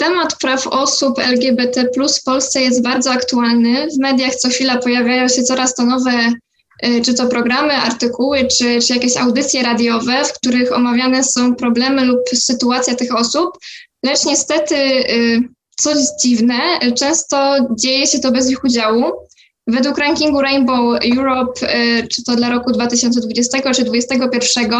Temat praw osób LGBT w Polsce jest bardzo aktualny. W mediach co chwila pojawiają się coraz to nowe, y, czy to programy, artykuły, czy, czy jakieś audycje radiowe, w których omawiane są problemy lub sytuacja tych osób. Lecz niestety, y, coś dziwne, często dzieje się to bez ich udziału. Według rankingu Rainbow Europe, e, czy to dla roku 2020 czy 2021,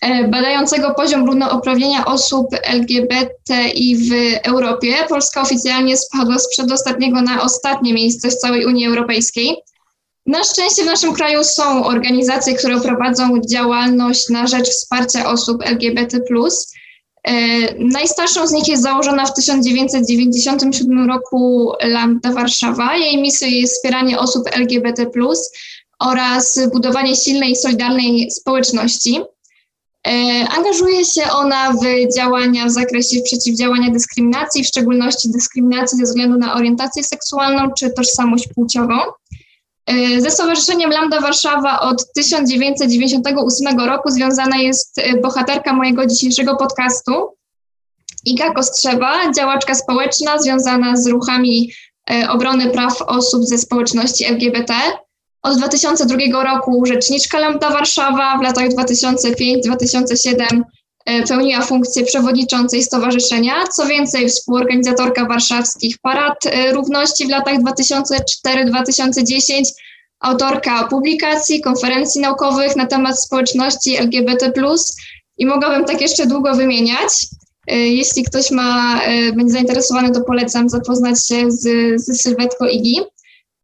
e, badającego poziom równouprawnienia osób LGBTI w Europie, Polska oficjalnie spadła z przedostatniego na ostatnie miejsce w całej Unii Europejskiej. Na szczęście w naszym kraju są organizacje, które prowadzą działalność na rzecz wsparcia osób LGBT. E, najstarszą z nich jest założona w 1997 roku Lambda Warszawa. Jej misją jest wspieranie osób LGBT oraz budowanie silnej i solidarnej społeczności. E, angażuje się ona w działania w zakresie przeciwdziałania dyskryminacji, w szczególności dyskryminacji ze względu na orientację seksualną czy tożsamość płciową. E, ze Stowarzyszeniem Lambda Warszawa od 1998 roku związana jest e, bohaterka mojego dzisiejszego podcastu, Iga Kostrzewa, działaczka społeczna związana z ruchami e, obrony praw osób ze społeczności LGBT. Od 2002 roku rzeczniczka Lambda Warszawa, w latach 2005-2007 pełniła funkcję przewodniczącej stowarzyszenia. Co więcej, współorganizatorka warszawskich parad równości w latach 2004-2010, autorka publikacji, konferencji naukowych na temat społeczności LGBT. I mogłabym tak jeszcze długo wymieniać. Jeśli ktoś ma, będzie zainteresowany, to polecam zapoznać się z, z sylwetką Igi.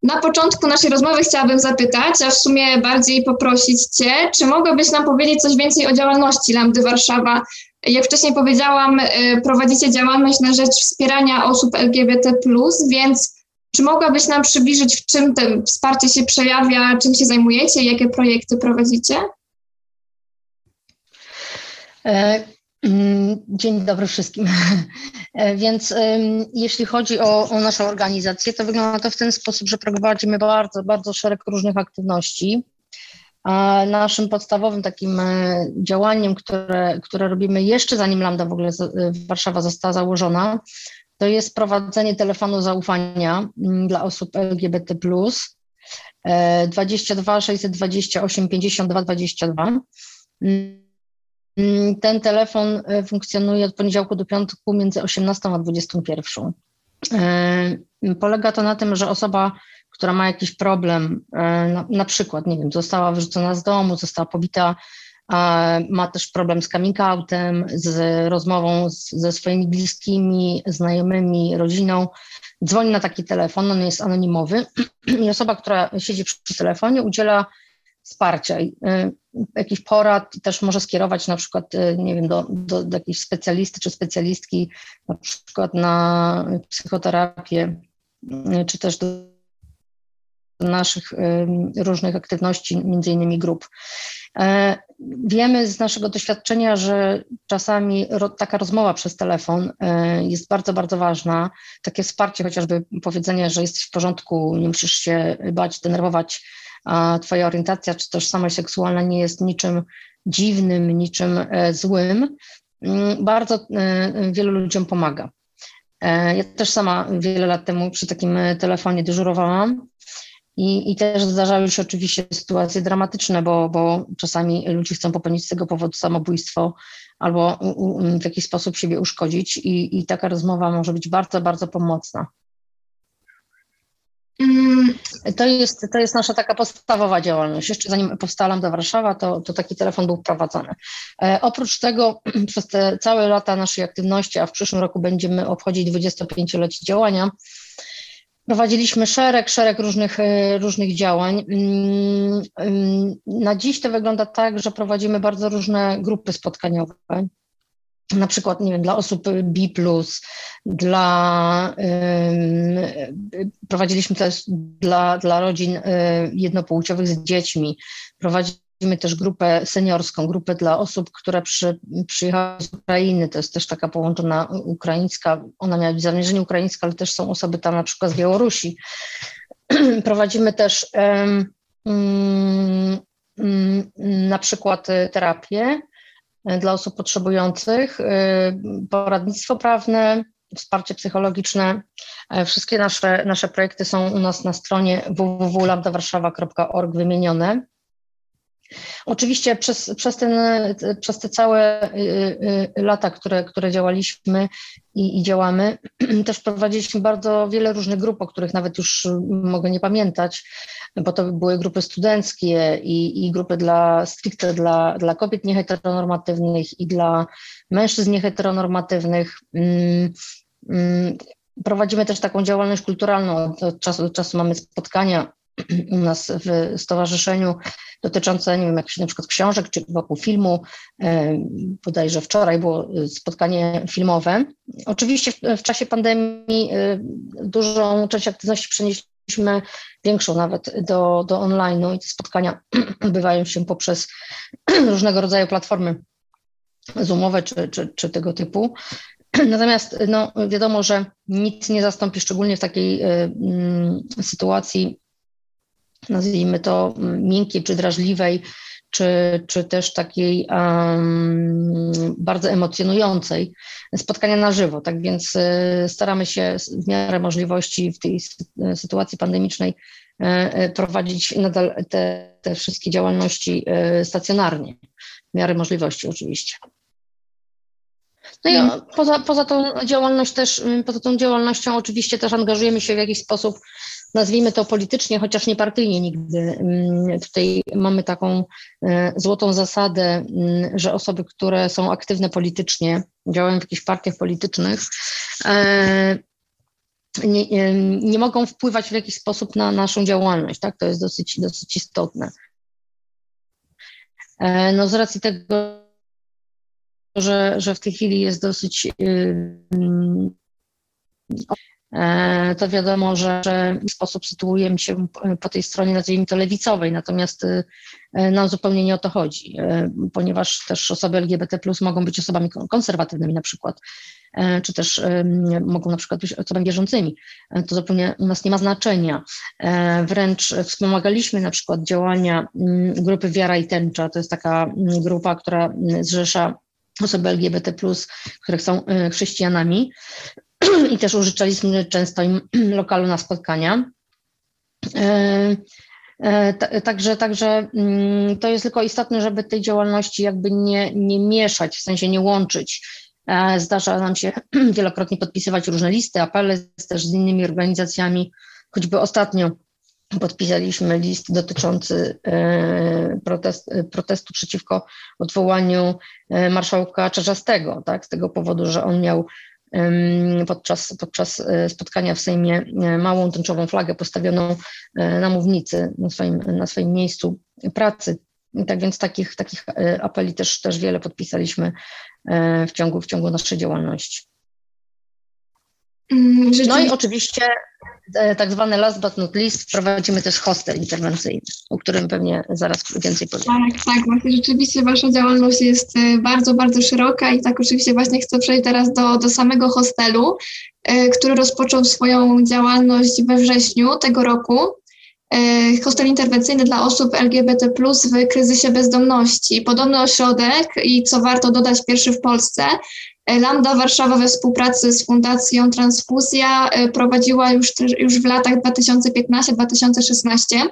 Na początku naszej rozmowy chciałabym zapytać, a w sumie bardziej poprosić Cię, czy mogłabyś nam powiedzieć coś więcej o działalności Lambdy Warszawa? Jak wcześniej powiedziałam, y, prowadzicie działalność na rzecz wspierania osób LGBT, więc czy mogłabyś nam przybliżyć, w czym to wsparcie się przejawia, czym się zajmujecie, jakie projekty prowadzicie? E, Mm, dzień dobry wszystkim. E, więc jeśli chodzi o, o, naszą organizację, to wygląda to w ten sposób, że prowadzimy bardzo, bardzo szereg różnych aktywności. A naszym podstawowym takim e, działaniem, które, które robimy jeszcze zanim Lambda w ogóle Warszawa została założona, to jest prowadzenie telefonu zaufania mm, dla osób LGBT+, 22 628 52 22. Mm, ten telefon e, funkcjonuje od poniedziałku do piątku między 18 a 21. E, polega to na tym, że osoba, która ma jakiś problem, e, na, przykład, nie wiem, została wyrzucona z domu, została pobita, ma też problem z coming outem, z rozmową z, ze swoimi bliskimi, znajomymi, rodziną, dzwoni na taki telefon, on jest anonimowy i osoba, która siedzi przy telefonie udziela wsparcia, y, jakichś porad, też może skierować na przykład, y, nie wiem, do, do, do jakiejś specjalisty czy specjalistki, na przykład na psychoterapię, y, czy też do naszych różnych aktywności, między innymi grup. E, wiemy z naszego doświadczenia, że czasami taka rozmowa przez telefon jest bardzo, bardzo ważna. Takie wsparcie, chociażby powiedzenie, że jesteś w porządku, nie musisz się bać, denerwować, Twoja orientacja czy tożsamość seksualna nie jest niczym dziwnym, niczym e, złym, mm, bardzo e, wielu ludziom pomaga. E, ja też sama wiele lat temu przy takim telefonie dyżurowałam i, i też zdarzały się oczywiście sytuacje dramatyczne, bo, bo czasami ludzie chcą popełnić z tego powodu samobójstwo albo w jakiś sposób siebie uszkodzić i, i taka rozmowa może być bardzo, bardzo pomocna. Mm, to jest, to jest nasza taka podstawowa działalność. Jeszcze zanim powstałam do Warszawa, to, to taki telefon był prowadzony. E, oprócz tego przez te całe lata naszej aktywności, a w przyszłym roku będziemy obchodzić 25-lecie działania, prowadziliśmy szereg, szereg różnych, e, różnych działań. Mm, mm, na dziś to wygląda tak, że prowadzimy bardzo różne grupy spotkaniowe na przykład, nie wiem, dla osób B, dla, prowadziliśmy też dla, dla rodzin y, jednopłciowych z dziećmi, prowadzimy też grupę seniorską, grupę dla osób, które przy, przyjechały z Ukrainy, to jest też taka połączona ukraińska, ona miała być zamierzenie ukraińska, ale też są osoby tam na przykład z Białorusi. Prowadzimy też um, na przykład terapię, dla osób potrzebujących, y, poradnictwo prawne, wsparcie psychologiczne. Wszystkie nasze, nasze projekty są u nas na stronie www.lambdawarszawa.org wymienione. Oczywiście przez, przez, ten, przez te całe y, y, y, lata, które, które działaliśmy i, i, działamy, też prowadziliśmy bardzo wiele różnych grup, o których nawet już mogę nie pamiętać, bo to były grupy studenckie i, i grupy dla stricte dla, dla kobiet nieheteronormatywnych i dla mężczyzn nieheteronormatywnych. Mm, mm, prowadzimy też taką działalność kulturalną. Od czasu do czasu mamy spotkania u nas w stowarzyszeniu dotyczące, nie wiem, jakichś na przykład książek czy wokół filmu. E, bodajże wczoraj było spotkanie filmowe. Oczywiście w, w czasie pandemii e, dużą część aktywności przenieśliśmy, większą nawet do, do online'u i te spotkania odbywają się poprzez różnego rodzaju platformy zoomowe czy, czy, czy tego typu. Natomiast no, wiadomo, że nic nie zastąpi, szczególnie w takiej y, y, sytuacji nazwijmy to, mm, miękkiej czy drażliwej, czy, czy też takiej um, bardzo emocjonującej spotkania na żywo. Tak więc y, staramy się w miarę możliwości w tej sytuacji pandemicznej y, y, prowadzić nadal te, te wszystkie działalności y, stacjonarnie, w miarę możliwości oczywiście. No i mhm. poza, poza tą działalność też, poza tą działalnością oczywiście też angażujemy się w jakiś sposób nazwijmy to politycznie, chociaż nie partyjnie nigdy. Mm, tutaj mamy taką e, złotą zasadę, mm, że osoby, które są aktywne politycznie, działają w jakichś partiach politycznych, e, nie, nie mogą wpływać w jakiś sposób na naszą działalność. Tak? To jest dosyć, dosyć istotne. E, no z racji tego, że, że w tej chwili jest dosyć E, to wiadomo, że, w sposób sytuujemy się po tej stronie, nazwijmy to lewicowej, natomiast e, nam zupełnie nie o to chodzi, e, ponieważ też osoby LGBT mogą być osobami konserwatywnymi na przykład, czy też mogą na przykład być osobami wierzącymi. To zupełnie u nas nie ma znaczenia. Wręcz wspomagaliśmy na przykład działania grupy Wiara i Tęcza, to jest taka grupa, która zrzesza osoby LGBT, które są chrześcijanami i też użyczaliśmy często im lokalu na spotkania. E, e, także, także mm, to jest tylko istotne, żeby tej działalności jakby nie, nie mieszać, w sensie nie łączyć. E, zdarza nam się wielokrotnie podpisywać różne listy, apele też z innymi organizacjami, choćby ostatnio podpisaliśmy list dotyczący protest, protestu przeciwko odwołaniu marszałka Czarzastego, tak, z tego powodu, że on miał podczas, podczas e, spotkania w Sejmie e, małą tęczową flagę postawioną e, na mównicy na swoim, na swoim miejscu pracy. I tak więc takich, takich apeli też, też wiele podpisaliśmy w ciągu, w ciągu naszej działalności. Mm, no i oczywiście E, tak zwany last but not least, prowadzimy też hostel interwencyjny, o którym pewnie zaraz więcej powiem. Tak, tak, właśnie rzeczywiście Wasza działalność jest e, bardzo, bardzo szeroka i tak oczywiście właśnie chcę przejść teraz do, do samego hostelu, e, który rozpoczął swoją działalność we wrześniu tego roku. Hostel interwencyjny dla osób LGBT w kryzysie bezdomności. Podobny ośrodek i co warto dodać, pierwszy w Polsce, Lambda Warszawa we współpracy z Fundacją Transfuzja e, prowadziła już, już w latach 2015-2016.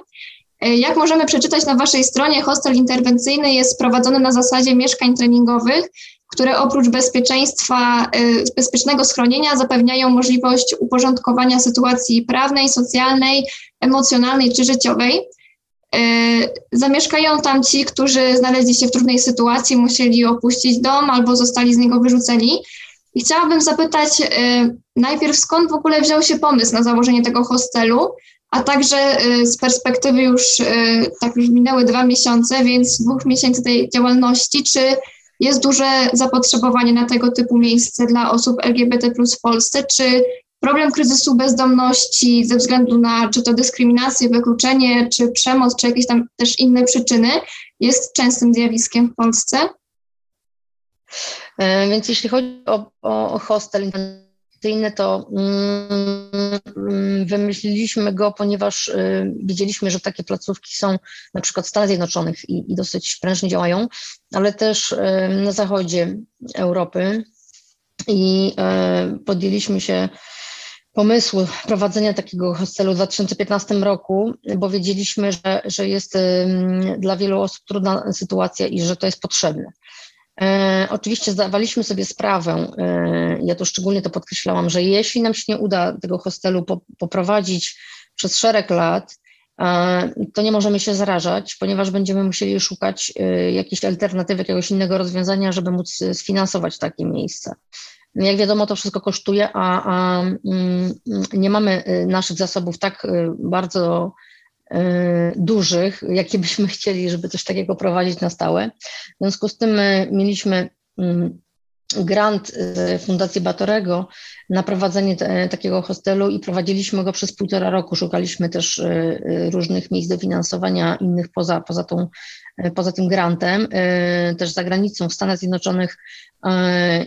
E, jak możemy przeczytać na Waszej stronie, hostel interwencyjny jest prowadzony na zasadzie mieszkań treningowych, które oprócz bezpieczeństwa, e, bezpiecznego schronienia zapewniają możliwość uporządkowania sytuacji prawnej, socjalnej, emocjonalnej czy życiowej. E, zamieszkają tam ci, którzy znaleźli się w trudnej sytuacji, musieli opuścić dom albo zostali z niego wyrzuceni. I chciałabym zapytać e, najpierw, skąd w ogóle wziął się pomysł na założenie tego hostelu, a także e, z perspektywy już, tak już minęły dwa miesiące, więc dwóch miesięcy tej działalności, czy jest duże zapotrzebowanie na tego typu miejsce dla osób LGBT w Polsce, czy Problem kryzysu bezdomności ze względu na czy to dyskryminację, wykluczenie, czy przemoc, czy jakieś tam też inne przyczyny jest częstym zjawiskiem w Polsce. E, więc jeśli chodzi o, o hostel interwencyjny, to mm, wymyśliliśmy go, ponieważ y, widzieliśmy, że takie placówki są na przykład w Stanach Zjednoczonych i, i dosyć prężnie działają, ale też y, na zachodzie Europy i podjęliśmy się pomysłu prowadzenia takiego hostelu w 2015 roku, bo wiedzieliśmy, że, że jest dla wielu osób trudna sytuacja i że to jest potrzebne. E, oczywiście zdawaliśmy sobie sprawę, e, ja to szczególnie to podkreślałam, że jeśli nam się nie uda tego hostelu po, poprowadzić przez szereg lat, e, to nie możemy się zarażać, ponieważ będziemy musieli szukać e, jakiejś alternatywy, jakiegoś innego rozwiązania, żeby móc sfinansować takie miejsce. Jak wiadomo, to wszystko kosztuje, a, a mm, nie mamy y, naszych zasobów tak y, bardzo y, dużych, jakie byśmy chcieli, żeby coś takiego prowadzić na stałe. W związku z tym mieliśmy mm, grant Fundacji Batorego na prowadzenie te, takiego hostelu i prowadziliśmy go przez półtora roku. Szukaliśmy też różnych miejsc dofinansowania innych poza, poza, tą, poza tym grantem, też za granicą w Stanach Zjednoczonych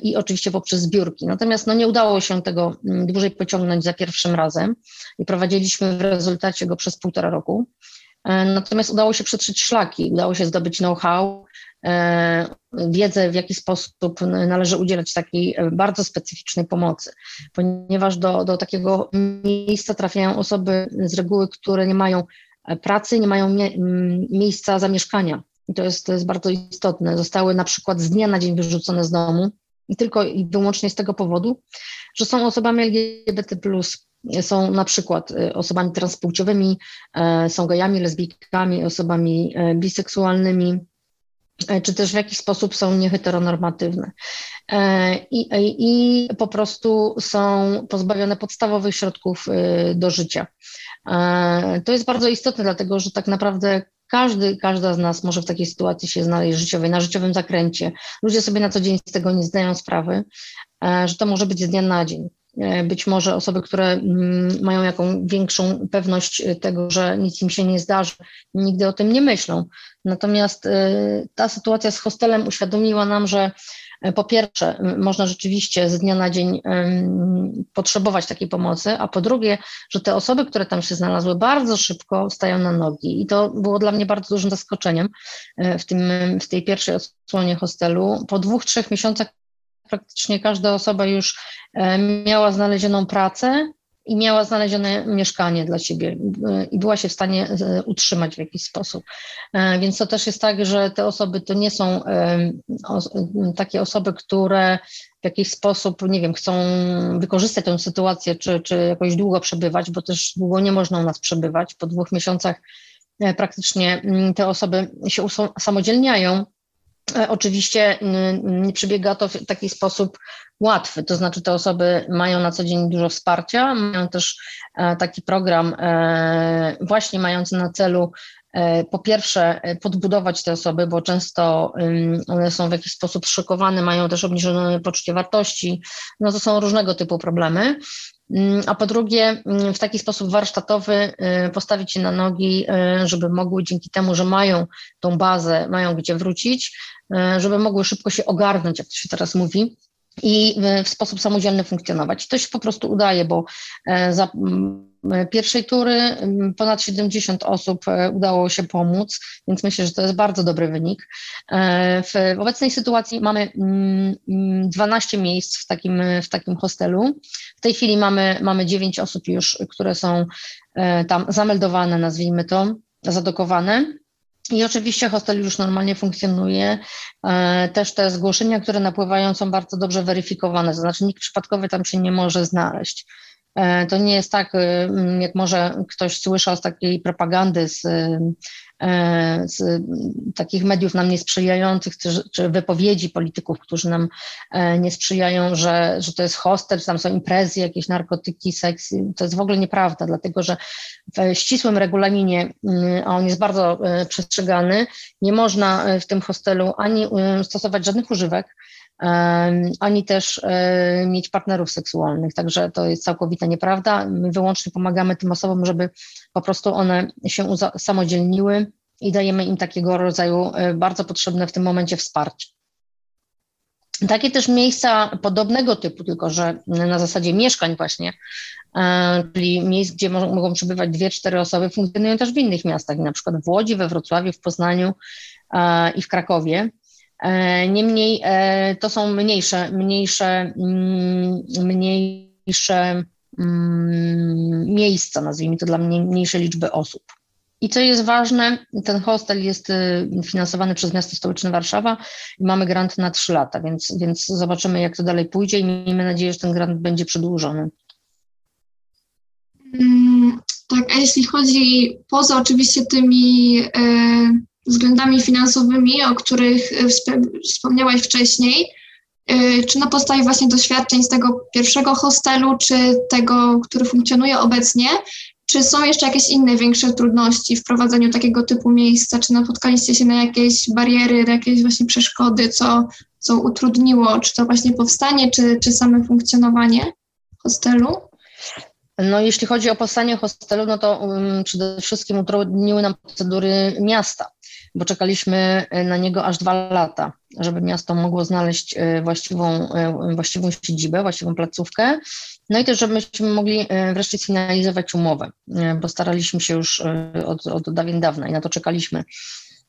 i oczywiście poprzez zbiórki. Natomiast no, nie udało się tego mm, dłużej pociągnąć za pierwszym razem i prowadziliśmy w rezultacie go przez półtora roku. E, natomiast udało się przetrzeć szlaki, udało się zdobyć know-how, e, wiedzę, w jaki sposób należy udzielać takiej e, bardzo specyficznej pomocy, ponieważ do, do takiego miejsca trafiają osoby z reguły, które nie mają pracy, nie mają mie miejsca zamieszkania. I to jest, to jest bardzo istotne. Zostały na przykład z dnia na dzień wyrzucone z domu i tylko i wyłącznie z tego powodu, że są osobami LGBT, są na przykład osobami transpłciowymi, e, są gejami, lesbijkami, osobami e, biseksualnymi, e, czy też w jakiś sposób są nieheteronormatywne. I, I po prostu są pozbawione podstawowych środków do życia. To jest bardzo istotne, dlatego że tak naprawdę każdy, każda z nas może w takiej sytuacji się znaleźć życiowej, na życiowym zakręcie. Ludzie sobie na co dzień z tego nie zdają sprawy, e, że to może być z dnia na dzień. E, być może osoby, które mm, mają jaką większą pewność tego, że nic im się nie zdarzy, nigdy o tym nie myślą. Natomiast e, ta sytuacja z hostelem uświadomiła nam, że E, po pierwsze, można rzeczywiście z dnia na dzień potrzebować takiej pomocy, a po drugie, że te osoby, które tam się znalazły, bardzo szybko stają na nogi. I to było dla mnie bardzo dużym zaskoczeniem e, w, tym, w tej pierwszej odsłonie hostelu. Po dwóch, trzech miesiącach praktycznie każda osoba już e, miała znalezioną pracę, i miała znalezione mieszkanie dla siebie i była się w stanie e, utrzymać w jakiś sposób. E, więc to też jest tak, że te osoby to nie są takie osoby, które w jakiś sposób, nie wiem, chcą wykorzystać tę sytuację, czy, czy jakoś długo przebywać, bo też długo nie można u nas przebywać. Po dwóch miesiącach e, praktycznie mm, te osoby się usamodzielniają E, oczywiście nie przebiega to w taki sposób łatwy, to znaczy te osoby mają na co dzień dużo wsparcia, mają też e, taki program e, właśnie mający na celu po pierwsze podbudować te osoby, bo często one są w jakiś sposób szokowane, mają też obniżone poczucie wartości, no to są różnego typu problemy. Mm, a po drugie, mm, w taki sposób warsztatowy y, postawić się na nogi, y, żeby mogły dzięki temu, że mają tą bazę, mają gdzie wrócić, y, żeby mogły szybko się ogarnąć, jak to się teraz mówi, i w sposób samodzielny funkcjonować. To się po prostu udaje, bo za e, pierwszej tury ponad 70 osób e, udało się pomóc, więc myślę, że to jest bardzo dobry wynik. W obecnej sytuacji mamy 12 miejsc w takim, w takim hostelu. W tej chwili mamy, mamy 9 osób już, które są tam zameldowane, nazwijmy to, zadokowane. I oczywiście hostel już normalnie funkcjonuje. E, też te zgłoszenia, które napływają, są bardzo dobrze weryfikowane, to znaczy nikt przypadkowy tam się nie może znaleźć. E, to nie jest tak, y, jak może ktoś słyszał z takiej propagandy z E, z takich mediów nam niesprzyjających, czy, wypowiedzi polityków, którzy nam e, nie sprzyjają, że, że to jest hostel, czy tam są imprezy, jakieś narkotyki, seks. To jest w ogóle nieprawda, dlatego że w ścisłym regulaminie, a on jest bardzo przestrzegany, nie można w tym hostelu ani stosować żadnych używek, ani też mieć partnerów seksualnych. Także to jest całkowita nieprawda. My wyłącznie pomagamy tym osobom, żeby po prostu one się samodzielniły i dajemy im takiego rodzaju e, bardzo potrzebne w tym momencie wsparcie. Takie też miejsca podobnego typu, tylko że na zasadzie mieszkań właśnie, e, czyli miejsc, gdzie mogą przebywać dwie, cztery osoby, funkcjonują też w innych miastach, na przykład w Łodzi, we Wrocławiu, w Poznaniu e, i w Krakowie. Niemniej to są mniejsze, mniejsze, mm, mniejsze mm, miejsca, nazwijmy to dla mniejszej liczby osób. I co jest ważne, ten hostel jest y, finansowany przez miasto stołeczne Warszawa i mamy grant na 3 lata, więc, więc zobaczymy, jak to dalej pójdzie i miejmy nadzieję, że ten grant będzie przedłużony. Mm, tak, a jeśli chodzi poza oczywiście tymi e, względami finansowymi, o których e, wspomniałaś wcześniej, e, czy na podstawie właśnie doświadczeń z tego pierwszego hostelu, czy tego, który funkcjonuje obecnie, czy są jeszcze jakieś inne większe trudności w prowadzeniu takiego typu miejsca? Czy napotkaliście się na jakieś bariery, jakieś właśnie przeszkody, co, co utrudniło, czy to właśnie powstanie, czy, czy same funkcjonowanie hostelu? No, jeśli chodzi o powstanie hostelu, no to um, przede wszystkim utrudniły nam procedury miasta, bo czekaliśmy e, na niego aż dwa lata, żeby miasto mogło znaleźć e, właściwą, e, właściwą siedzibę, właściwą placówkę. No i też, żebyśmy mogli wreszcie sfinalizować umowę, bo staraliśmy się już od, od dawien dawna i na to czekaliśmy.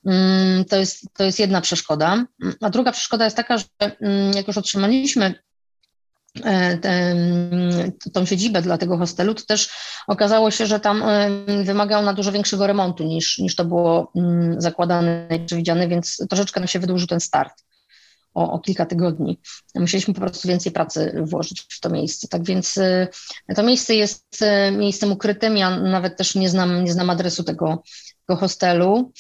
Mm, to jest, to jest jedna przeszkoda. A druga przeszkoda jest taka, że mm, jak już otrzymaliśmy tą siedzibę dla tego hostelu, to też okazało się, że tam e, wymagał na dużo większego remontu niż, niż to było mm, zakładane i przewidziane, więc troszeczkę nam się wydłużył ten start o, o, kilka tygodni. Musieliśmy po prostu więcej pracy włożyć w to miejsce. Tak więc e, to miejsce jest miejscem ukrytym. Ja nawet też nie znam, nie znam adresu tego hostelu.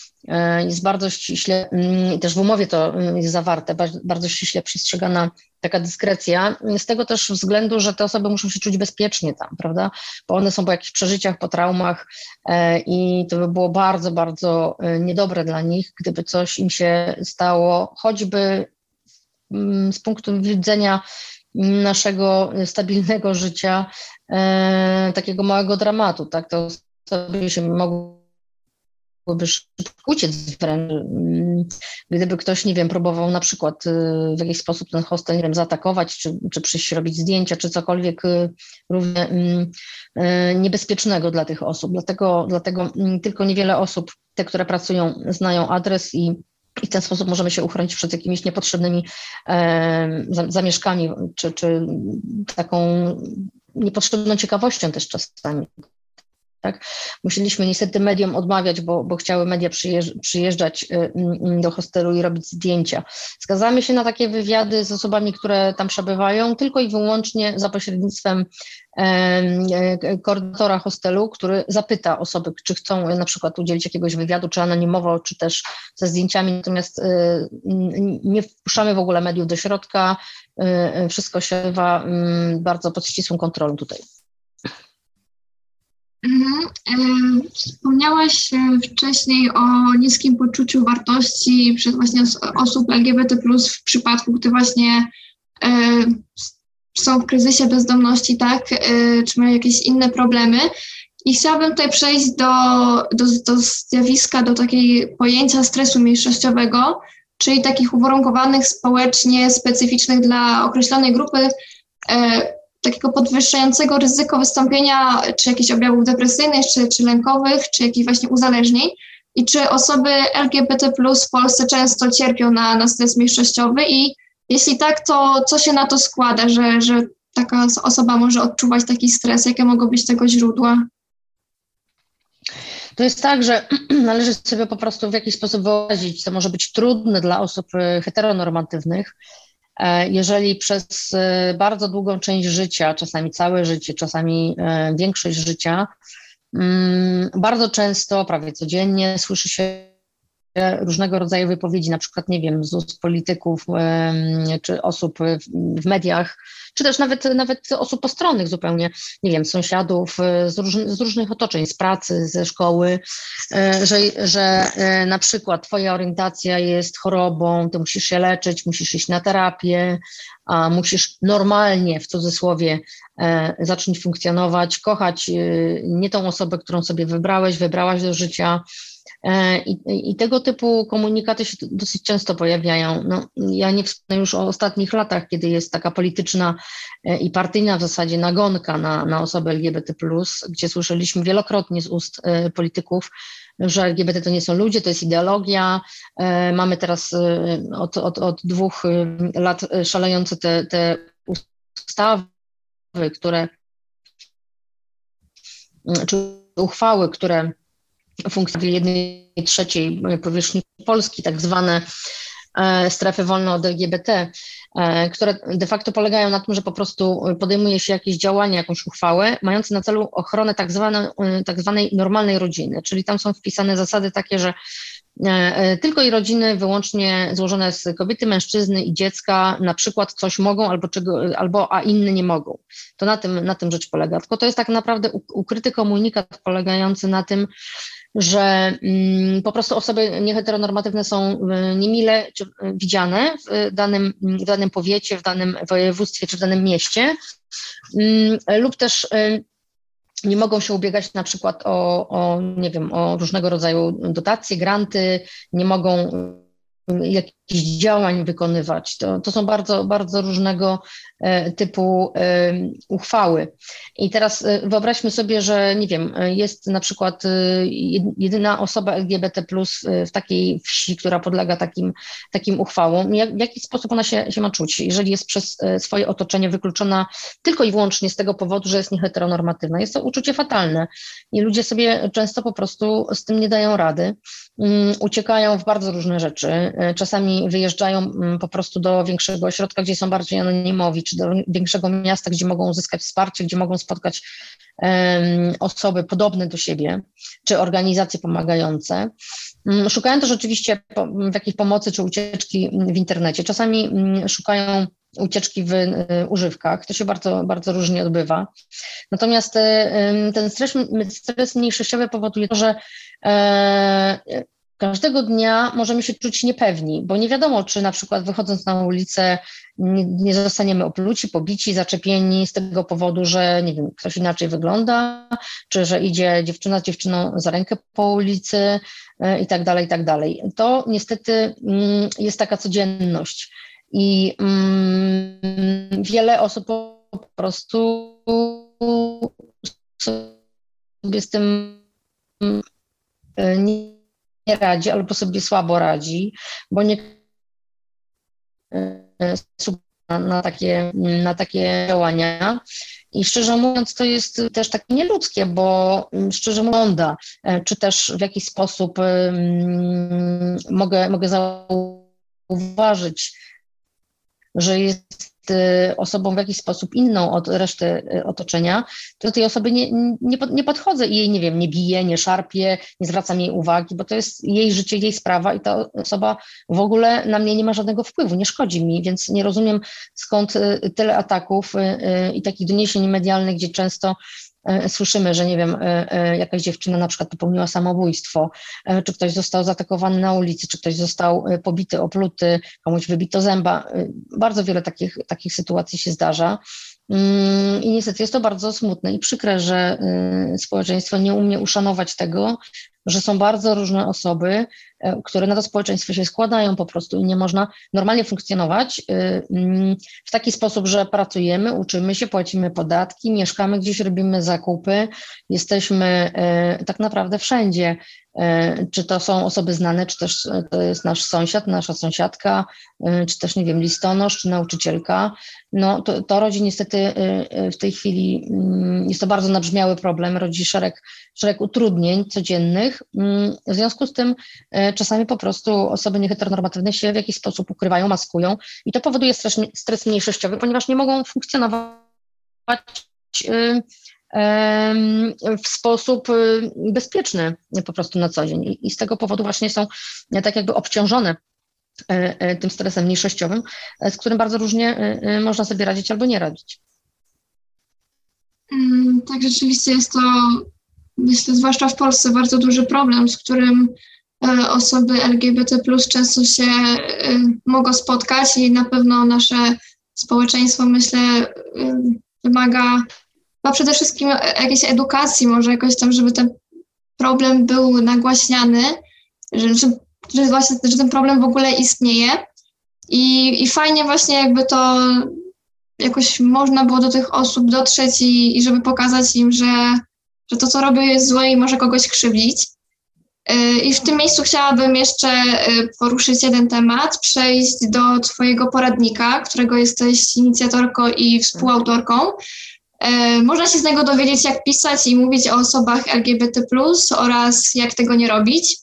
Jest bardzo ściśle, mm, też w umowie to mm, jest zawarte, bardzo ściśle przestrzegana taka dyskrecja, z tego też względu, że te osoby muszą się czuć bezpiecznie tam, prawda? Bo one są po jakichś przeżyciach, po traumach e, i to by było bardzo, bardzo e, niedobre dla nich, gdyby coś im się stało, choćby mm, z punktu widzenia naszego stabilnego życia, e, takiego małego dramatu, tak? To sobie się mogło byłoby szybko uciec wręcz. Mm, gdyby ktoś, nie wiem, próbował na przykład y, w jakiś sposób ten hostel, nie wiem, zaatakować, czy, czy przyjść robić zdjęcia, czy cokolwiek y, równie mm, y, niebezpiecznego dla tych osób. Dlatego, dlatego mm, tylko niewiele osób, te, które pracują, znają adres i i w ten sposób możemy się uchronić przed jakimiś niepotrzebnymi e, zamieszkami, czy, czy taką niepotrzebną ciekawością też czasami. Tak? Musieliśmy niestety mediom odmawiać, bo, bo chciały media przyjeżdżać y, y, do hostelu i robić zdjęcia. Zgadzamy się na takie wywiady z osobami, które tam przebywają, tylko i wyłącznie za pośrednictwem e, koordynatora hostelu, który zapyta osoby, czy chcą na przykład udzielić jakiegoś wywiadu, czy anonimowo, czy też ze zdjęciami, natomiast y, nie wpuszczamy w ogóle mediów do środka, wszystko się odbywa mm, bardzo pod ścisłą kontrolą tutaj. Mhm. Wspomniałaś e, wcześniej o niskim poczuciu wartości przez właśnie osób LGBT w przypadku, gdy właśnie e, są w kryzysie bezdomności, tak, e, czy mają jakieś inne problemy. I chciałabym tutaj przejść do, do, do zjawiska, do takiej pojęcia stresu mniejszościowego, czyli takich uwarunkowanych społecznie, specyficznych dla określonej grupy takiego podwyższającego ryzyko wystąpienia czy jakichś objawów depresyjnych, czy, czy lękowych, czy jakichś właśnie uzależnień. I czy osoby LGBT w Polsce często cierpią na, na stres mniejszościowy i jeśli tak, to co się na to składa, że, że taka osoba może odczuwać taki stres? Jakie mogą być tego źródła? To jest tak, że należy sobie po prostu w jakiś sposób wyobrazić, co może być trudne dla osób y, heteronormatywnych, jeżeli przez e, bardzo długą część życia, czasami całe życie, czasami e, większość życia, mm, bardzo często, prawie codziennie słyszy się różnego rodzaju wypowiedzi, na przykład, nie wiem, z ust polityków czy osób w mediach, czy też nawet, nawet osób postronnych zupełnie, nie wiem, sąsiadów z, róż, z różnych otoczeń, z pracy, ze szkoły, e, że, że e, na przykład twoja orientacja jest chorobą, ty musisz się leczyć, musisz iść na terapię, a musisz normalnie, w cudzysłowie, e, zacząć funkcjonować, kochać nie tą osobę, którą sobie wybrałeś, wybrałaś do życia, E, I, I, tego typu komunikaty się dosyć często pojawiają. No, ja nie wspomnę już o ostatnich latach, kiedy jest taka polityczna e, i partyjna w zasadzie nagonka na, na osoby LGBT, gdzie słyszeliśmy wielokrotnie z ust e, polityków, że LGBT to nie są ludzie, to jest ideologia. Mamy teraz od, od, od dwóch lat szalejące te, te ustawy, które czy uchwały, które funkcjonują w jednej trzeciej powierzchni Polski, tak zwane e, strefy wolne od LGBT, e, które de facto polegają na tym, że po prostu podejmuje się jakieś działania, jakąś uchwałę, mające na celu ochronę tak, e, tak zwanej normalnej rodziny, czyli tam są wpisane zasady takie, że tylko i rodziny wyłącznie złożone z kobiety, mężczyzny i dziecka na przykład coś mogą albo, czego, albo a inne nie mogą. To na tym, na tym rzecz polega. Tylko to jest tak naprawdę ukryty komunikat polegający na tym, że mm, po prostu osoby nieheteronormatywne są y, niemile y, widziane w danym, w danym powiecie, w danym województwie czy w danym mieście, mm, lub też y, nie mogą się ubiegać na przykład o, o, nie wiem, o różnego rodzaju dotacje, granty, nie mogą jakichś działań wykonywać. To, to są bardzo, bardzo różnego e, typu e, uchwały. I teraz e, wyobraźmy sobie, że nie wiem, jest na przykład jedyna osoba LGBT w takiej wsi, która podlega takim, takim uchwałom. W jaki sposób ona się, się ma czuć, jeżeli jest przez swoje otoczenie wykluczona tylko i wyłącznie z tego powodu, że jest nieheteronormatywna? Jest to uczucie fatalne i ludzie sobie często po prostu z tym nie dają rady. Mm, uciekają w bardzo różne rzeczy. Czasami wyjeżdżają mm, po prostu do większego ośrodka, gdzie są bardziej anonimowi, czy do większego miasta, gdzie mogą uzyskać wsparcie, gdzie mogą spotkać osoby podobne do siebie, czy organizacje pomagające. Um, szukają też oczywiście jakiejś pomocy czy ucieczki w internecie. Czasami szukają ucieczki w y, używkach. To się bardzo, bardzo różnie odbywa. Natomiast y, ten stres, stres mniejszościowy powoduje to, że e, każdego dnia możemy się czuć niepewni, bo nie wiadomo, czy na przykład wychodząc na ulicę nie, nie, zostaniemy opluci, pobici, zaczepieni z tego powodu, że nie wiem, ktoś inaczej wygląda, czy że idzie dziewczyna z dziewczyną za rękę po ulicy e, i tak dalej, i tak dalej. To niestety mm, jest taka codzienność i mm, wiele osób po prostu sobie z tym e, nie nie radzi albo sobie słabo radzi, bo nie e, na takie, na takie działania. I szczerze mówiąc, to jest też takie nieludzkie, bo mm, szczerze mówiąc, e, czy też w jakiś sposób um, mogę, mogę zauważyć, że jest Y, osobą w jakiś sposób inną od reszty y, otoczenia, to do tej osoby nie, nie, nie podchodzę i jej, nie wiem, nie biję, nie szarpię, nie zwracam jej uwagi, bo to jest jej życie, jej sprawa i ta osoba w ogóle na mnie nie ma żadnego wpływu, nie szkodzi mi, więc nie rozumiem skąd y, tyle ataków i takich doniesień medialnych, gdzie często słyszymy, że nie wiem, e, e, jakaś dziewczyna na przykład popełniła samobójstwo, czy ktoś został zaatakowany na ulicy, czy ktoś został pobity, opluty, komuś wybito zęba. Bardzo wiele takich, takich sytuacji się zdarza. Mm, I niestety jest to bardzo smutne i przykre, że społeczeństwo nie umie uszanować tego, że są bardzo różne osoby, e, które na to społeczeństwo się składają po prostu i nie można normalnie funkcjonować y, mm, w taki sposób, że pracujemy, uczymy się, płacimy podatki, mieszkamy gdzieś, robimy zakupy, jesteśmy e, tak naprawdę wszędzie. E, czy to są osoby znane, czy też to jest nasz sąsiad, nasza sąsiadka, czy też, nie wiem, listonosz, czy nauczycielka. No to, to rodzi niestety w tej chwili, mm, jest to bardzo nabrzmiały problem, rodzi szereg, szereg utrudnień codziennych, Mm, w związku z tym e, czasami po prostu osoby nieheteronormatywne się w jakiś sposób ukrywają, maskują i to powoduje stres, stres mniejszościowy, ponieważ nie mogą funkcjonować w sposób y, bezpieczny po prostu na co dzień. I z tego powodu właśnie są e, tak jakby obciążone e, tym stresem mniejszościowym, z którym bardzo różnie można sobie radzić albo nie radzić. Mm, tak, rzeczywiście jest to myślę, zwłaszcza w Polsce, bardzo duży problem, z którym e, osoby LGBT często się e, mogą spotkać i na pewno nasze społeczeństwo, myślę, e, wymaga no przede wszystkim jakiejś edukacji, może jakoś tam, żeby ten problem był nagłaśniany, że, że, że właśnie że ten problem w ogóle istnieje. I, I fajnie właśnie jakby to jakoś można było do tych osób dotrzeć i, i żeby pokazać im, że że to, co robię, jest złe i może kogoś krzywdzić. I w tym miejscu chciałabym jeszcze poruszyć jeden temat, przejść do Twojego poradnika, którego jesteś inicjatorką i współautorką. Można się z niego dowiedzieć, jak pisać i mówić o osobach LGBT, oraz jak tego nie robić.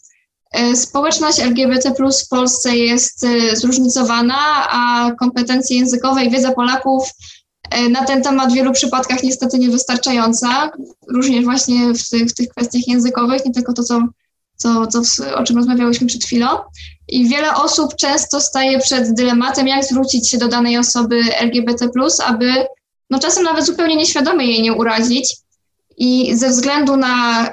Społeczność LGBT w Polsce jest zróżnicowana, a kompetencje językowe i wiedza Polaków na ten temat w wielu przypadkach niestety niewystarczająca, również właśnie w tych, w tych kwestiach językowych, nie tylko to, co co, co, o czym rozmawiałyśmy przed chwilą. I wiele osób często staje przed dylematem, jak zwrócić się do danej osoby LGBT, aby no czasem nawet zupełnie nieświadomie jej nie urazić. I ze względu na y,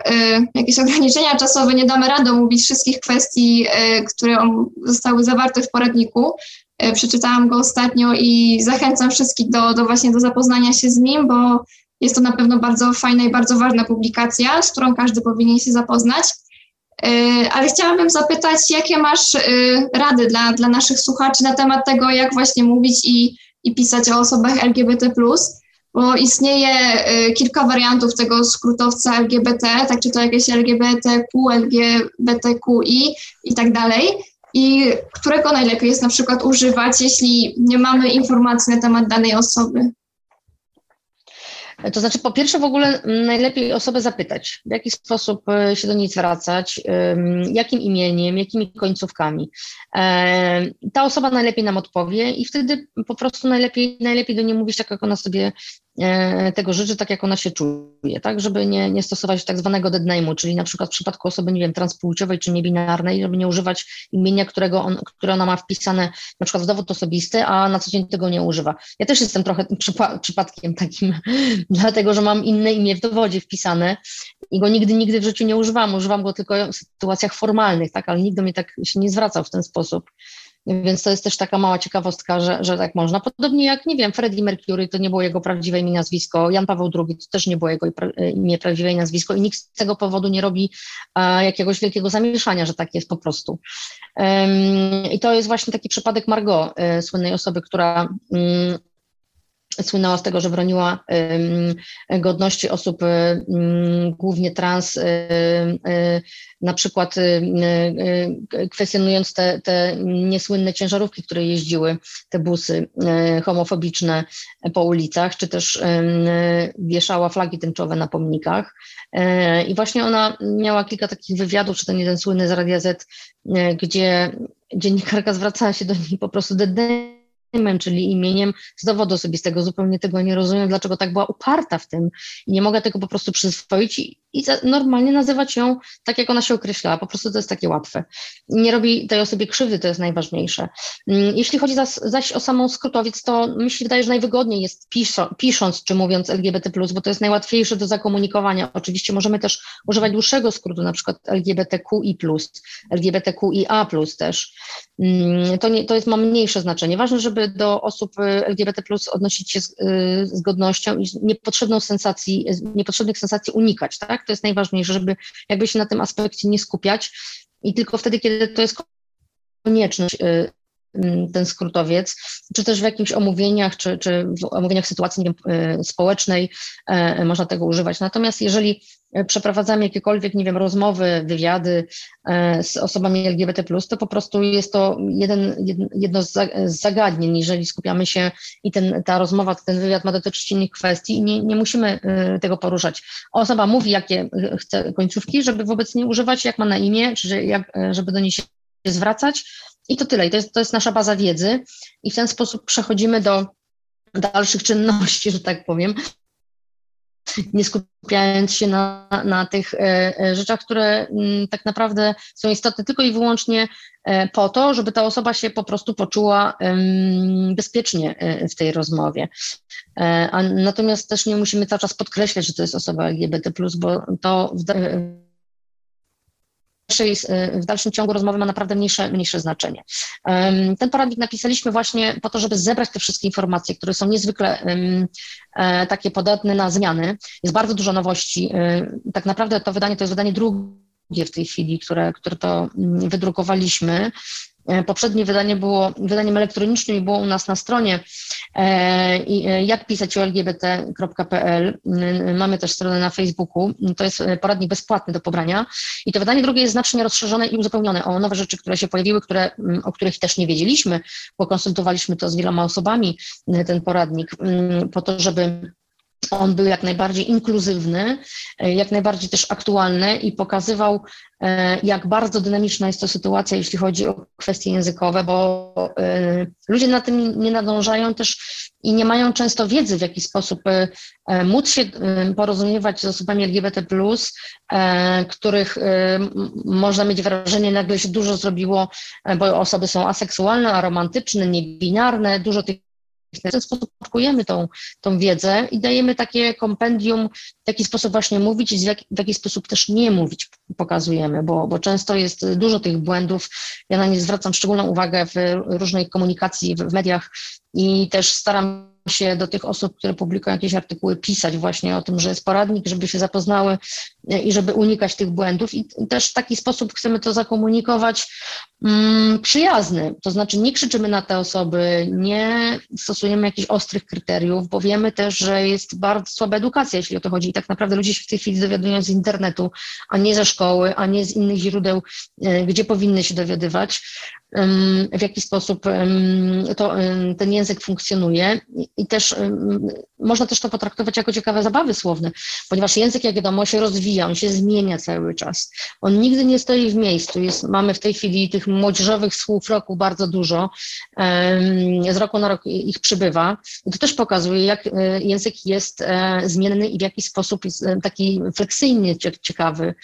jakieś ograniczenia czasowe nie damy rady omówić wszystkich kwestii, y, które zostały zawarte w poradniku. Y, przeczytałam go ostatnio i zachęcam wszystkich do, do właśnie do zapoznania się z nim, bo jest to na pewno bardzo fajna i bardzo ważna publikacja, z którą każdy powinien się zapoznać. Ale chciałabym zapytać, jakie masz rady dla, dla naszych słuchaczy na temat tego, jak właśnie mówić i, i pisać o osobach LGBT, bo istnieje e, kilka wariantów tego skrótowca LGBT, tak czy to jakieś LGBTQ, LGBTQI i tak dalej. I którego najlepiej jest na przykład używać, jeśli nie mamy informacji na temat danej osoby? To znaczy, po pierwsze, w ogóle najlepiej osobę zapytać, w jaki sposób e, się do niej zwracać, jakim imieniem, jakimi końcówkami. E, ta osoba najlepiej nam odpowie i wtedy po prostu najlepiej, najlepiej do niej mówić tak, jak ona sobie tego życzy, tak jak ona się czuje, tak, żeby nie, nie stosować tak zwanego dead name'u, czyli na przykład w przypadku osoby, nie wiem, transpłciowej czy niebinarnej, żeby nie używać imienia, którego on, które ona ma wpisane na przykład w dowód osobisty, a na co dzień tego nie używa. Ja też jestem trochę przypa przypadkiem takim, dlatego, że mam inne imię w dowodzie wpisane i go nigdy, nigdy w życiu nie używam, używam go tylko w sytuacjach formalnych, tak, ale nikt do mnie tak się nie zwracał w ten sposób. Więc to jest też taka mała ciekawostka, że, że tak można. Podobnie jak, nie wiem, Freddie Mercury to nie było jego prawdziwe imię, nazwisko, Jan Paweł II to też nie było jego imię, prawdziwe nazwisko i nikt z tego powodu nie robi a, jakiegoś wielkiego zamieszania, że tak jest po prostu. I to jest właśnie taki przypadek Margot, y, słynnej osoby, która um, słynęła z tego, że broniła godności osób głównie trans, na przykład kwestionując te, te niesłynne ciężarówki, które jeździły, te busy homofobiczne po ulicach, czy też wieszała flagi tęczowe na pomnikach. E, I właśnie ona miała kilka takich wywiadów, czy ten jeden słynny z Radia Z, e, gdzie dziennikarka zwracała się do niej po prostu czyli imieniem z dowodu osobistego. Zupełnie tego nie rozumiem, dlaczego tak była uparta w tym i nie mogę tego po prostu przyswoić i, i za, normalnie nazywać ją tak, jak ona się określała. Po prostu to jest takie łatwe. Nie robi tej osobie krzywdy, to jest najważniejsze. Mm, jeśli chodzi zaś, zaś o samą skrótowiec, to mi się wydaje, że najwygodniej jest piszo, pisząc czy mówiąc LGBT+, bo to jest najłatwiejsze do zakomunikowania. Oczywiście możemy też używać dłuższego skrótu, na przykład LGBTQI+, LGBTQIA+, też. Mm, to, nie, to jest, ma mniejsze znaczenie. Ważne, żeby do osób y, LGBT odnosić się z, y, z godnością i niepotrzebną sensacji, niepotrzebnych sensacji unikać, tak? To jest najważniejsze, żeby jakby się na tym aspekcie nie skupiać i tylko wtedy, kiedy to jest konieczność, y, ten skrótowiec, czy też w jakichś omówieniach, czy, czy w omówieniach sytuacji nie wiem, społecznej można tego używać. Natomiast jeżeli przeprowadzamy jakiekolwiek, nie wiem, rozmowy, wywiady z osobami LGBT, to po prostu jest to jeden, jedno z zagadnień, jeżeli skupiamy się i ten, ta rozmowa, ten wywiad ma dotyczyć innych kwestii i nie, nie musimy tego poruszać. Osoba mówi, jakie chce końcówki, żeby wobec niej używać, jak ma na imię, czy jak, żeby do niej się zwracać i to tyle. I to jest, to jest nasza baza wiedzy i w ten sposób przechodzimy do dalszych czynności, że tak powiem, nie skupiając się na, na tych e, e, rzeczach, które mm, tak naprawdę są istotne tylko i wyłącznie e, po to, żeby ta osoba się po prostu poczuła bezpiecznie w tej rozmowie. A natomiast też nie musimy cały czas podkreślać, że to jest osoba LGBT, bo to w, w dalszym ciągu rozmowy ma naprawdę mniejsze, mniejsze znaczenie. Ten poradnik napisaliśmy właśnie po to, żeby zebrać te wszystkie informacje, które są niezwykle e, takie podatne na zmiany. Jest bardzo dużo nowości. E, tak naprawdę to wydanie to jest wydanie drugie w tej chwili, które, które to mm, wydrukowaliśmy. Poprzednie wydanie było wydaniem elektronicznym i było u nas na stronie jak pisać o lgbt.pl. Mamy też stronę na Facebooku. To jest poradnik bezpłatny do pobrania. I to wydanie drugie jest znacznie rozszerzone i uzupełnione o nowe rzeczy, które się pojawiły, które, o których też nie wiedzieliśmy, bo konsultowaliśmy to z wieloma osobami, ten poradnik, po to, żeby on był jak najbardziej inkluzywny, e, jak najbardziej też aktualny i pokazywał, e, jak bardzo dynamiczna jest to sytuacja, jeśli chodzi o kwestie językowe, bo e, ludzie na tym nie nadążają też i nie mają często wiedzy, w jaki sposób móc się porozumiewać z osobami LGBT, których można mieć wrażenie, nagle się dużo zrobiło, bo osoby są aseksualne, aromantyczne, niebinarne, dużo tych w ten sposób podkujemy tą, tą wiedzę i dajemy takie kompendium, w jaki sposób właśnie mówić i w jaki, w jaki sposób też nie mówić pokazujemy, bo, bo często jest dużo tych błędów. Ja na nie zwracam szczególną uwagę w różnej komunikacji, w, w mediach i też staram się do tych osób, które publikują jakieś artykuły, pisać właśnie o tym, że jest poradnik, żeby się zapoznały e, i żeby unikać tych błędów. I też w taki sposób chcemy to zakomunikować mm, przyjazny. To znaczy nie krzyczymy na te osoby, nie stosujemy jakichś ostrych kryteriów, bo wiemy też, że jest bardzo słaba edukacja, jeśli o to chodzi. I tak naprawdę ludzie się w tej chwili dowiadują z internetu, a nie ze szkoły, a nie z innych źródeł, e, gdzie powinny się dowiadywać w jaki sposób to, ten język funkcjonuje i też można też to potraktować jako ciekawe zabawy słowne, ponieważ język, jak wiadomo, się rozwija, on się zmienia cały czas. On nigdy nie stoi w miejscu. Jest, mamy w tej chwili tych młodzieżowych słów roku bardzo dużo, z roku na rok ich przybywa. I to też pokazuje, jak e, język jest e, zmienny i w jaki sposób jest e, taki fleksyjny, ciekawy.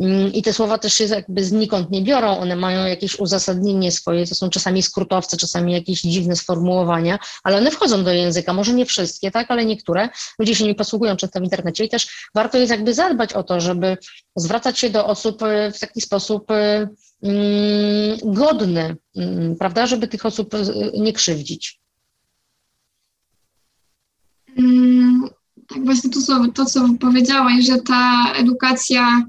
Mm, I te słowa też się jakby znikąd nie biorą, one mają jakieś uzasadnienie swoje, to są czasami skrótowce, czasami jakieś dziwne sformułowania, ale one wchodzą do języka, może nie wszystkie, tak, ale niektóre. Ludzie się nimi posługują często w internecie i też warto jest jakby zadbać o to, żeby zwracać się do osób e, w taki sposób e, mm, godny, mm, prawda, żeby tych osób e, nie krzywdzić. tak, właśnie to to, co powiedziałaś, że ta edukacja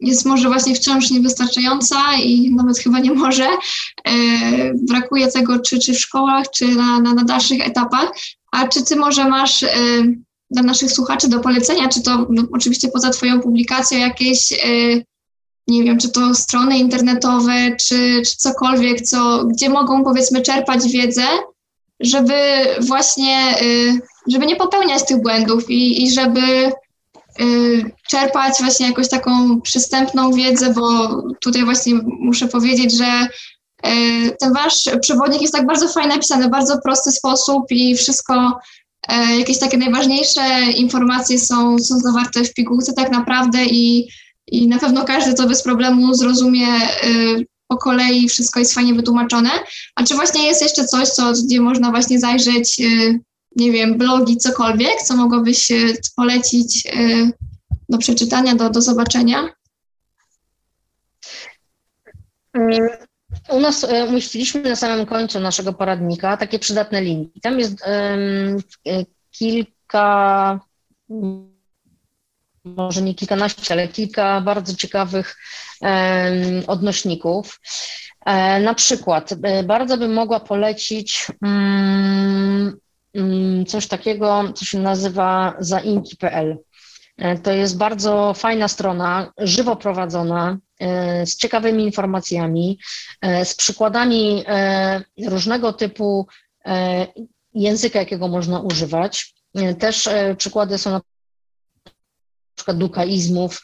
jest może właśnie wciąż niewystarczająca i nawet chyba nie może. Y, brakuje tego czy, czy w szkołach, czy na, na, na dalszych etapach. A czy ty może masz y, dla naszych słuchaczy do polecenia, czy to no, oczywiście poza Twoją publikacją jakieś, nie wiem, czy to strony internetowe, czy, czy cokolwiek, co, gdzie mogą powiedzmy czerpać wiedzę, żeby właśnie, żeby nie popełniać tych błędów i, i żeby czerpać właśnie jakąś taką przystępną wiedzę, bo tutaj właśnie muszę powiedzieć, że y, ten wasz przewodnik jest tak bardzo fajnie napisany, bardzo prosty sposób i wszystko, y, jakieś takie najważniejsze informacje są, są zawarte w pigułce tak naprawdę i, i na pewno każdy to bez problemu zrozumie po kolei, wszystko jest fajnie wytłumaczone. A czy właśnie jest jeszcze coś, co, gdzie można właśnie zajrzeć nie wiem, blogi, cokolwiek, co mogłabyś polecić y, do przeczytania, do, do zobaczenia? Mm, u nas y, umieściliśmy na samym końcu naszego poradnika takie przydatne linki. Tam jest um, kilka, może nie kilkanaście, ale kilka bardzo ciekawych um, odnośników. E, na przykład, bardzo bym mogła polecić um, coś takiego, co się nazywa zainki.pl. E, to jest bardzo fajna strona, żywo prowadzona, e, z ciekawymi informacjami, e, z przykładami różnego typu języka, jakiego można używać. Też przykłady są na przykład dukaizmów.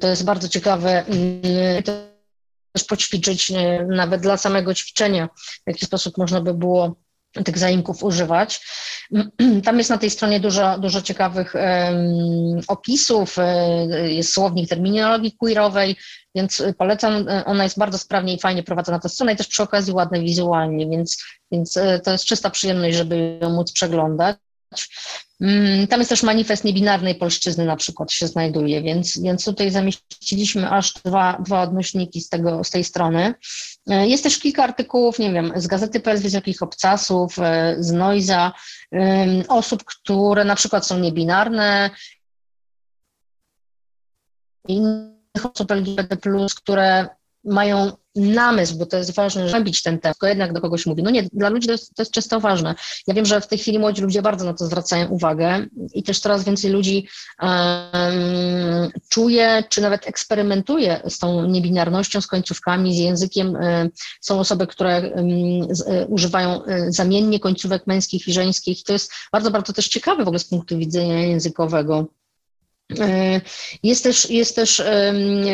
To jest bardzo ciekawe. Mm, też poćwiczyć nawet dla samego ćwiczenia, w jaki sposób można by było tych zaimków używać. Tam jest na tej stronie dużo, dużo ciekawych opisów, e, jest słownik terminologii queerowej, więc polecam, e, ona jest bardzo sprawnie i fajnie prowadzona ta strona i też przy okazji ładne wizualnie, więc, więc e, to jest czysta przyjemność, żeby ją móc przeglądać. Mm, tam jest też manifest niebinarnej polszczyzny na przykład się znajduje, więc, więc tutaj zamieściliśmy aż dwa, dwa odnośniki z, tego, z tej strony. E, jest też kilka artykułów, nie wiem, z Gazety PL Wysokich Obcasów, e, z Noiza, osób, które na przykład są niebinarne, innych osób LGBT+, które mają namysł, bo to jest ważne, żeby bić ten temat, tylko jednak do kogoś mówi. No nie, dla ludzi to jest, to jest często ważne. Ja wiem, że w tej chwili młodzi ludzie bardzo na to zwracają uwagę i też coraz więcej ludzi um, czuje, czy nawet eksperymentuje z tą niebinarnością, z końcówkami, z językiem. Są osoby, które um, z, używają zamiennie końcówek męskich i żeńskich. To jest bardzo, bardzo też ciekawe w ogóle z punktu widzenia językowego. E, jest też, jest też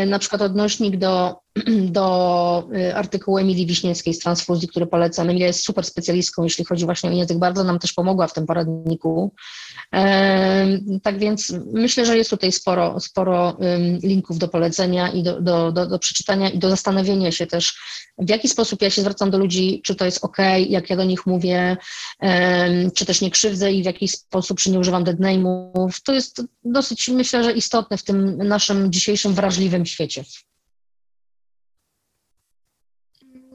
na przykład odnośnik do, do e, artykułu Emilii Wiśniewskiej z transfuzji, który polecam. Emilia jest super specjalistką, jeśli chodzi właśnie o język, bardzo nam też pomogła w tym poradniku. Tak więc myślę, że jest tutaj sporo, sporo linków do polecenia i do, do, do, do przeczytania i do zastanowienia się też, w jaki sposób ja się zwracam do ludzi, czy to jest ok, jak ja do nich mówię, czy też nie krzywdzę i w jaki sposób, czy nie używam dead name'ów. To jest dosyć, myślę, że istotne w tym naszym dzisiejszym wrażliwym świecie.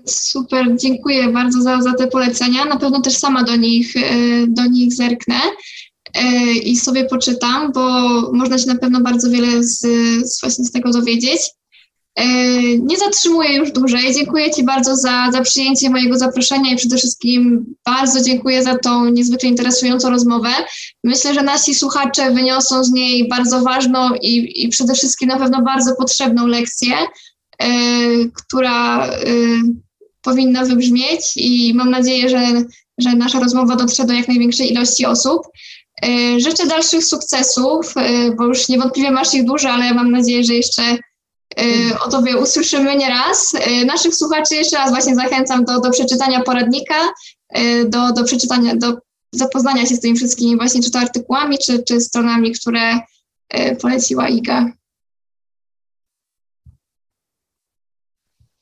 Super, dziękuję bardzo za, za te polecenia. Na pewno też sama do nich, e, do nich zerknę. E, i sobie poczytam, bo można się na pewno bardzo wiele z, z, tego dowiedzieć. E, nie zatrzymuję już dłużej. Dziękuję Ci bardzo za, za przyjęcie mojego zaproszenia i przede wszystkim bardzo dziękuję za tą niezwykle interesującą rozmowę. Myślę, że nasi słuchacze wyniosą z niej bardzo ważną i, i przede wszystkim na pewno bardzo potrzebną lekcję, która powinna wybrzmieć i mam nadzieję, że, że nasza rozmowa dotrze do jak największej ilości osób. E, życzę dalszych sukcesów, e, bo już niewątpliwie masz ich dużo, ale mam nadzieję, że jeszcze e, o Tobie usłyszymy nieraz. Naszych słuchaczy jeszcze raz właśnie zachęcam do, do przeczytania poradnika, do, do przeczytania, do zapoznania się z tymi wszystkimi właśnie czy to artykułami, czy, czy stronami, które poleciła Iga.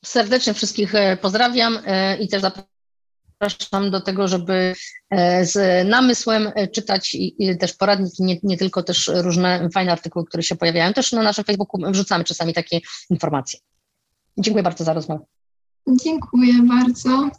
Serdecznie wszystkich pozdrawiam i też zapraszam do tego, żeby e, z namysłem e, czytać i, też poradniki, nie, nie tylko też różne fajne artykuły, które się pojawiają. Też na naszym Facebooku wrzucamy czasami takie informacje. Dziękuję bardzo za rozmowę. Dziękuję bardzo.